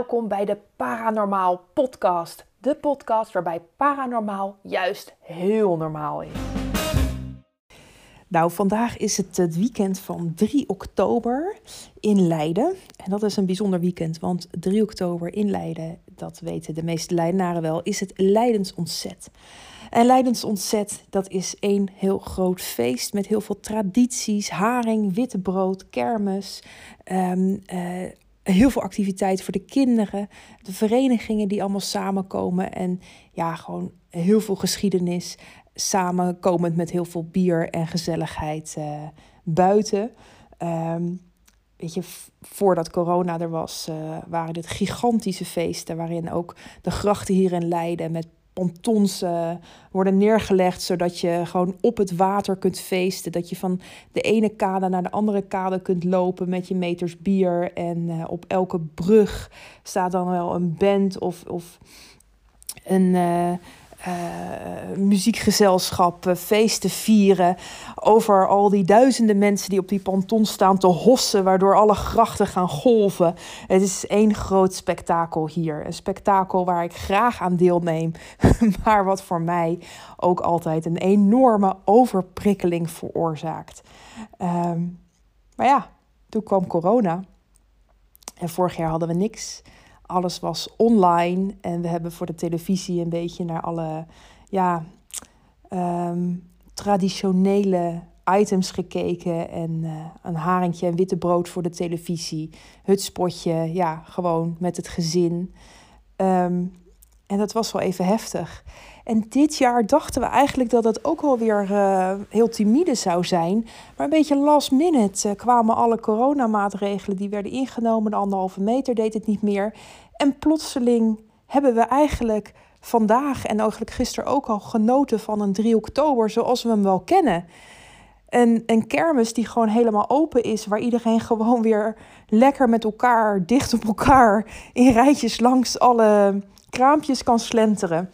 welkom bij de Paranormaal Podcast. De podcast waarbij paranormaal juist heel normaal is. Nou, vandaag is het het weekend van 3 oktober in Leiden. En dat is een bijzonder weekend, want 3 oktober in Leiden, dat weten de meeste Leidenaren wel, is het Leidens Ontzet. En Leidens Ontzet, dat is één heel groot feest met heel veel tradities, haring, witte brood, kermis, um, heel veel activiteiten voor de kinderen, de verenigingen die allemaal samenkomen en ja, gewoon heel veel geschiedenis, samenkomend met heel veel bier en gezelligheid uh, buiten. Um, weet je, voordat corona er was, uh, waren dit gigantische feesten waarin ook de grachten hier in Leiden met pontons uh, worden neergelegd, zodat je gewoon op het water kunt feesten. Dat je van de ene kade naar de andere kade kunt lopen met je meters bier. En uh, op elke brug staat dan wel een band of, of een. Uh, uh, muziekgezelschap, uh, feesten vieren. Over al die duizenden mensen die op die ponton staan te hossen, waardoor alle grachten gaan golven. Het is één groot spektakel hier. Een spektakel waar ik graag aan deelneem, maar wat voor mij ook altijd een enorme overprikkeling veroorzaakt. Um, maar ja, toen kwam corona. En vorig jaar hadden we niks alles was online en we hebben voor de televisie een beetje naar alle ja, um, traditionele items gekeken. En uh, een haringje en witte brood voor de televisie. Hutspotje, ja, gewoon met het gezin. Um, en dat was wel even heftig. En dit jaar dachten we eigenlijk dat het ook alweer uh, heel timide zou zijn. Maar een beetje last minute uh, kwamen alle coronamaatregelen die werden ingenomen. De anderhalve meter deed het niet meer. En plotseling hebben we eigenlijk vandaag en eigenlijk gisteren ook al genoten van een 3 oktober zoals we hem wel kennen. Een, een kermis die gewoon helemaal open is, waar iedereen gewoon weer lekker met elkaar, dicht op elkaar, in rijtjes langs alle kraampjes kan slenteren.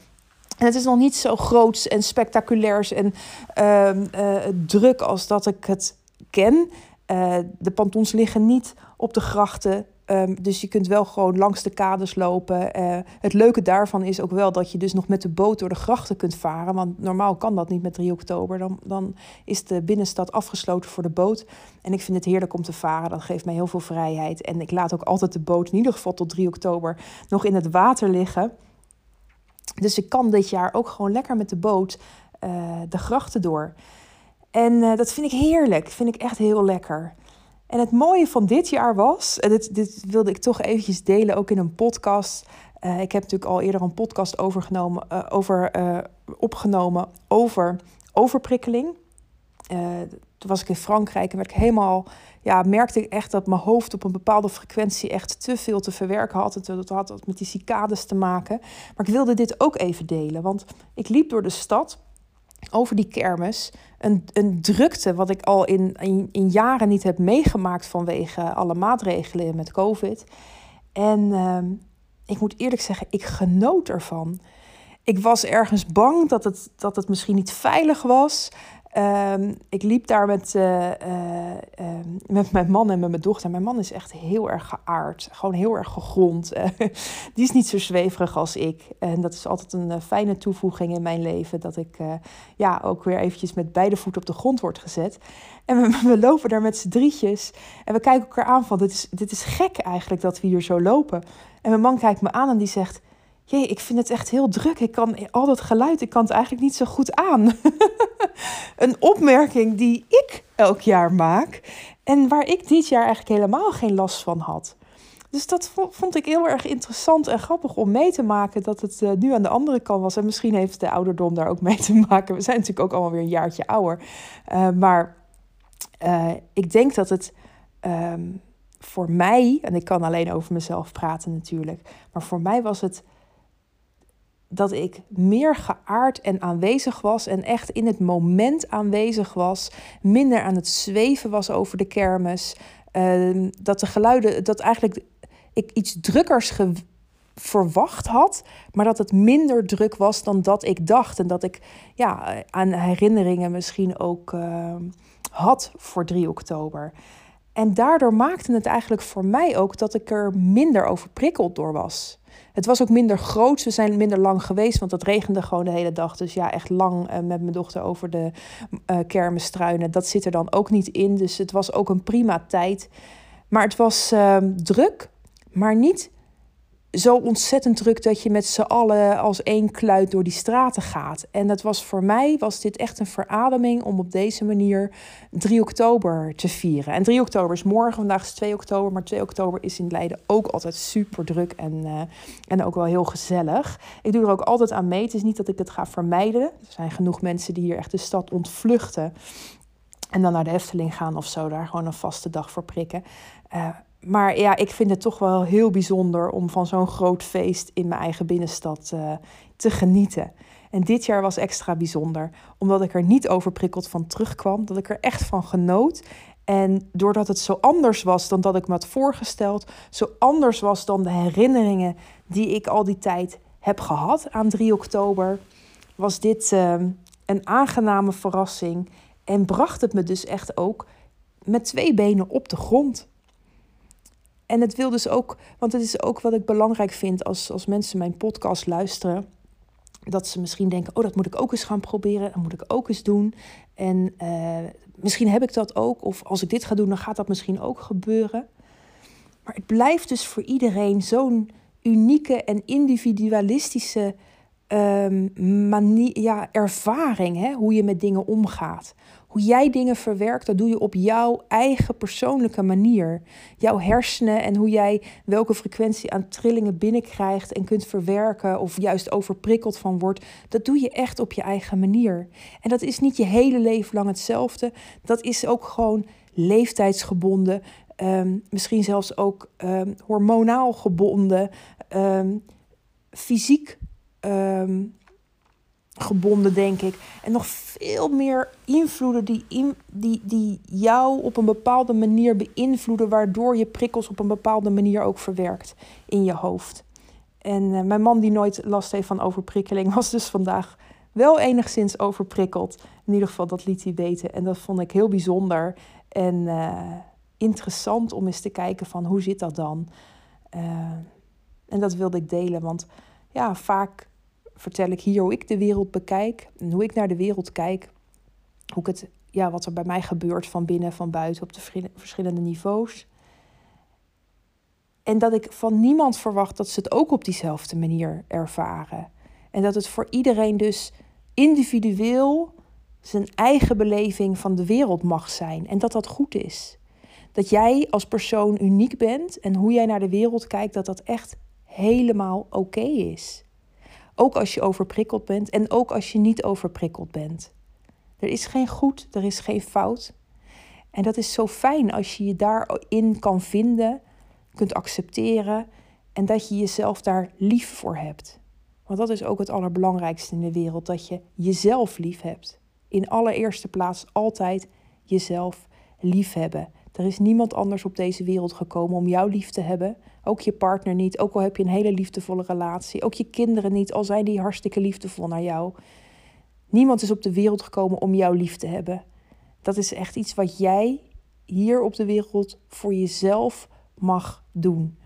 En het is nog niet zo groots en spectaculairs en uh, uh, druk als dat ik het ken. Uh, de pantons liggen niet op de grachten. Um, dus je kunt wel gewoon langs de kades lopen. Uh, het leuke daarvan is ook wel dat je dus nog met de boot door de grachten kunt varen. Want normaal kan dat niet met 3 oktober. Dan, dan is de binnenstad afgesloten voor de boot. En ik vind het heerlijk om te varen. Dat geeft mij heel veel vrijheid. En ik laat ook altijd de boot, in ieder geval tot 3 oktober, nog in het water liggen. Dus ik kan dit jaar ook gewoon lekker met de boot uh, de grachten door. En uh, dat vind ik heerlijk. Vind ik echt heel lekker. En het mooie van dit jaar was, en dit, dit wilde ik toch eventjes delen, ook in een podcast. Ik heb natuurlijk al eerder een podcast overgenomen, over, opgenomen over overprikkeling. Was ik in Frankrijk en werd ik helemaal, ja, merkte ik echt dat mijn hoofd op een bepaalde frequentie echt te veel te verwerken had. Het, dat had met die cicades te maken. Maar ik wilde dit ook even delen, want ik liep door de stad over die kermis. Een, een drukte wat ik al in, in, in, jaren niet heb meegemaakt vanwege alle maatregelen met COVID. En uh, ik moet eerlijk zeggen, ik genoot ervan. Ik was ergens bang dat het, dat het misschien niet veilig was. Um, ik liep daar met, uh, uh, uh, met mijn man en met mijn dochter. Mijn man is echt heel erg geaard, gewoon heel erg gegrond. die is niet zo zweverig als ik. En dat is altijd een fijne toevoeging in mijn leven. Dat ik ja, ook weer eventjes met beide voeten op de grond word gezet. En we, we lopen daar met z'n drietjes. En we kijken elkaar aan van, dit is, dit is gek eigenlijk dat we hier zo lopen. En mijn man kijkt me aan en die zegt jee, ik vind het echt heel druk. Ik kan al dat geluid, ik kan het eigenlijk niet zo goed aan. een opmerking die ik elk jaar maak en waar ik dit jaar eigenlijk helemaal geen last van had. Dus dat vond ik heel erg interessant en grappig om mee te maken dat het uh, nu aan de andere kant was. En misschien heeft de ouderdom daar ook mee te maken. We zijn natuurlijk ook allemaal weer een jaartje ouder. Uh, maar uh, ik denk dat het um, voor mij, en ik kan alleen over mezelf praten natuurlijk, maar voor mij was het dat ik meer geaard en aanwezig was en echt in het moment aanwezig was, minder aan het zweven was over de kermis, uh, dat de geluiden, dat eigenlijk ik iets drukkers verwacht had, maar dat het minder druk was dan dat ik dacht en dat ik ja, aan herinneringen misschien ook uh, had voor 3 oktober. En daardoor maakte het eigenlijk voor mij ook dat ik er minder overprikkeld door was. Het was ook minder groot. We zijn minder lang geweest, want het regende gewoon de hele dag. Dus ja, echt lang uh, met mijn dochter over de uh, kermis struinen. Dat zit er dan ook niet in. Dus het was ook een prima tijd. Maar het was uh, druk, maar niet zo ontzettend druk dat je met z'n allen als één kluit door die straten gaat. En dat was voor mij was dit echt een verademing om op deze manier 3 oktober te vieren. En 3 oktober is morgen, vandaag is 2 oktober, maar 2 oktober is in Leiden ook altijd super druk en, uh, en ook wel heel gezellig. Ik doe er ook altijd aan mee. Het is niet dat ik het ga vermijden. Er zijn genoeg mensen die hier echt de stad ontvluchten. En dan naar de Efteling gaan of zo, daar gewoon een vaste dag voor prikken. Uh, maar ja, ik vind het toch wel heel bijzonder om van zo'n groot feest in mijn eigen binnenstad uh, te genieten. En dit jaar was extra bijzonder, omdat ik er niet overprikkeld van terugkwam, dat ik er echt van genoot. En doordat het zo anders was dan dat ik me had voorgesteld, zo anders was dan de herinneringen die ik al die tijd heb gehad aan 3 oktober, was dit uh, een aangename verrassing. En bracht het me dus echt ook met twee benen op de grond. En het wil dus ook, want het is ook wat ik belangrijk vind als, als mensen mijn podcast luisteren. Dat ze misschien denken, oh, dat moet ik ook eens gaan proberen. Dat moet ik ook eens doen. En uh, misschien heb ik dat ook. Of als ik dit ga doen, dan gaat dat misschien ook gebeuren. Maar het blijft dus voor iedereen zo'n unieke en individualistische um, manier, ja, ervaring. Hè? Hoe je met dingen omgaat. Hoe jij dingen verwerkt, dat doe je op jouw eigen persoonlijke manier. Jouw hersenen en hoe jij welke frequentie aan trillingen binnenkrijgt en kunt verwerken of juist overprikkeld van wordt, dat doe je echt op je eigen manier. En dat is niet je hele leven lang hetzelfde. Dat is ook gewoon leeftijdsgebonden, um, misschien zelfs ook um, hormonaal gebonden, um, fysiek gebonden, denk ik. En nog veel meer invloeden die, in, die, die jou op een bepaalde manier beïnvloeden, waardoor je prikkels op een bepaalde manier ook verwerkt in je hoofd. En uh, mijn man, die nooit last heeft van overprikkeling, was dus vandaag wel enigszins overprikkeld. In ieder geval, dat liet hij weten. En dat vond ik heel bijzonder en uh, interessant om eens te kijken van hoe zit dat dan. Uh, en dat wilde ik delen, want ja, vaak vertel ik hier hoe ik de wereld bekijk en hoe ik naar de wereld kijk. Hoe ik het, ja, wat er bij mij gebeurt van binnen, van buiten op de verschillende niveaus. En dat ik van niemand verwacht dat ze het ook op diezelfde manier ervaren. En dat het voor iedereen dus individueel zijn eigen beleving van de wereld mag zijn. En dat dat goed is. Dat jij als persoon uniek bent en hoe jij naar de wereld kijkt, dat dat echt helemaal oké is. Ook als je overprikkeld bent en ook als je niet overprikkeld bent. Er is geen goed, er is geen fout. En dat is zo fijn als je je daarin kan vinden, kunt accepteren en dat je jezelf daar lief voor hebt. Want dat is ook het allerbelangrijkste in de wereld, dat je jezelf lief hebt. In allereerste plaats altijd jezelf lief hebben. Er is niemand anders op deze wereld gekomen om jou lief te hebben. Ook je partner niet, ook al heb je een hele liefdevolle relatie. Ook je kinderen niet, al zijn die hartstikke liefdevol naar jou. Niemand is op de wereld gekomen om jou lief te hebben. Dat is echt iets wat jij hier op de wereld voor jezelf mag doen.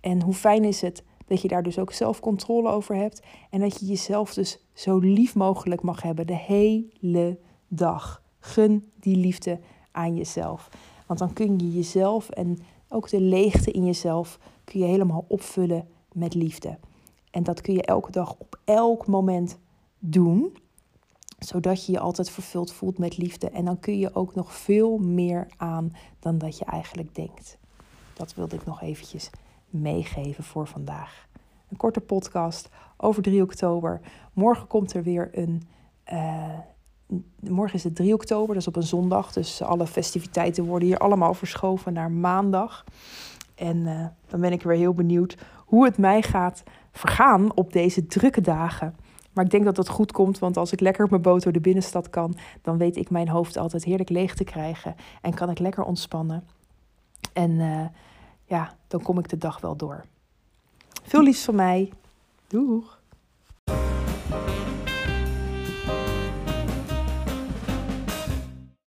En hoe fijn is het dat je daar dus ook zelf controle over hebt en dat je jezelf dus zo lief mogelijk mag hebben de hele dag. Gun die liefde aan jezelf. Want dan kun je jezelf en ook de leegte in jezelf kun je helemaal opvullen met liefde. En dat kun je elke dag op elk moment doen, zodat je je altijd vervuld voelt met liefde. En dan kun je ook nog veel meer aan dan dat je eigenlijk denkt. Dat wilde ik nog eventjes meegeven voor vandaag. Een korte podcast over 3 oktober. Morgen komt er weer een. Uh, morgen is het 3 oktober, dat is op een zondag. Dus alle festiviteiten worden hier allemaal verschoven naar maandag. En uh, dan ben ik weer heel benieuwd hoe het mij gaat vergaan op deze drukke dagen. Maar ik denk dat dat goed komt, want als ik lekker op mijn boot door de binnenstad kan, dan weet ik mijn hoofd altijd heerlijk leeg te krijgen en kan ik lekker ontspannen. En uh, ja, dan kom ik de dag wel door. Veel liefs van mij. Doeg!